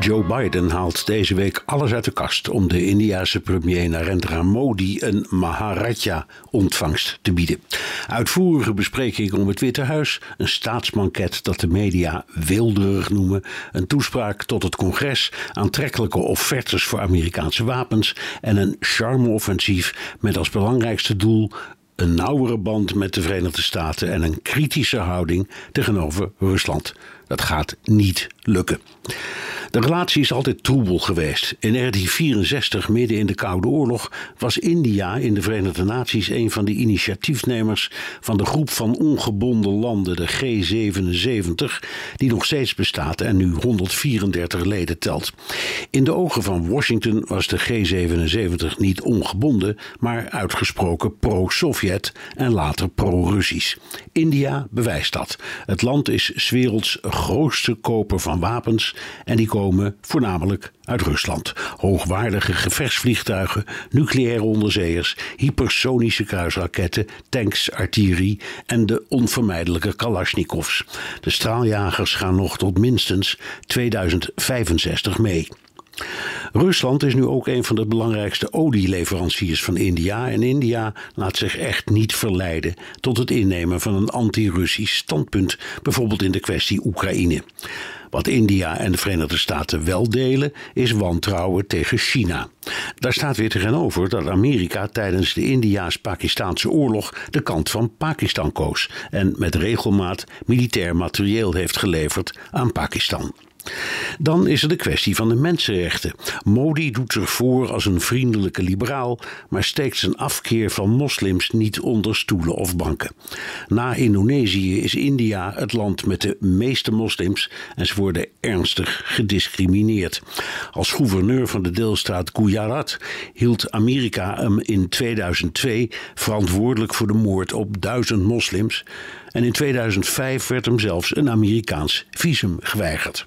Joe Biden haalt deze week alles uit de kast om de Indiase premier Narendra Modi een Maharaja-ontvangst te bieden. Uitvoerige besprekingen om het Witte Huis, een staatsmanket dat de media wilderig noemen, een toespraak tot het congres, aantrekkelijke offertes voor Amerikaanse wapens en een charme-offensief met als belangrijkste doel een nauwere band met de Verenigde Staten en een kritische houding tegenover Rusland. Dat gaat niet lukken. De relatie is altijd troebel geweest. In 1964, midden in de Koude Oorlog, was India in de Verenigde Naties een van de initiatiefnemers van de groep van ongebonden landen, de G77, die nog steeds bestaat en nu 134 leden telt. In de ogen van Washington was de G77 niet ongebonden, maar uitgesproken pro-Sovjet en later pro-Russisch. India bewijst dat. Het land is werelds grootste koper van wapens en die komen voornamelijk uit Rusland. Hoogwaardige gevechtsvliegtuigen, nucleaire onderzeeërs, hypersonische kruisraketten, tanks, artillerie en de onvermijdelijke Kalashnikovs. De straaljagers gaan nog tot minstens 2065 mee. Rusland is nu ook een van de belangrijkste olieleveranciers van India en India laat zich echt niet verleiden tot het innemen van een anti-Russisch standpunt, bijvoorbeeld in de kwestie Oekraïne. Wat India en de Verenigde Staten wel delen, is wantrouwen tegen China. Daar staat weer tegenover dat Amerika tijdens de Indiaas-Pakistaanse oorlog de kant van Pakistan koos en met regelmaat militair materieel heeft geleverd aan Pakistan. Dan is er de kwestie van de mensenrechten. Modi doet zich voor als een vriendelijke liberaal, maar steekt zijn afkeer van moslims niet onder stoelen of banken. Na Indonesië is India het land met de meeste moslims en ze worden ernstig gediscrimineerd. Als gouverneur van de deelstaat Gujarat hield Amerika hem in 2002 verantwoordelijk voor de moord op duizend moslims. En in 2005 werd hem zelfs een Amerikaans visum geweigerd.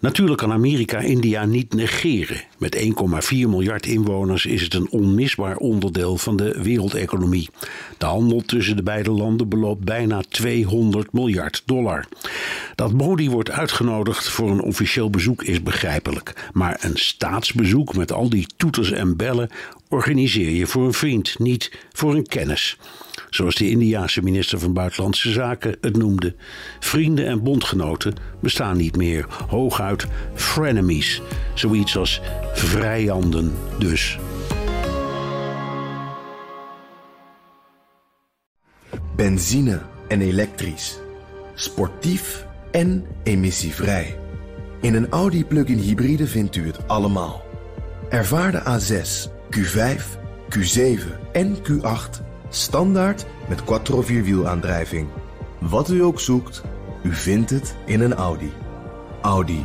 Natuurlijk kan Amerika India niet negeren. Met 1,4 miljard inwoners is het een onmisbaar onderdeel van de wereldeconomie. De handel tussen de beide landen beloopt bijna 200 miljard dollar. Dat Modi wordt uitgenodigd voor een officieel bezoek is begrijpelijk. Maar een staatsbezoek met al die toeters en bellen organiseer je voor een vriend, niet voor een kennis zoals de Indiaanse minister van Buitenlandse Zaken het noemde. Vrienden en bondgenoten bestaan niet meer, hooguit frenemies, zoiets als vrijanden dus. Benzine en elektrisch. Sportief en emissievrij. In een Audi plug-in hybride vindt u het allemaal. Ervaar de A6, Q5, Q7 en Q8 Standaard met quattro vierwielaandrijving. Wat u ook zoekt, u vindt het in een Audi. Audi.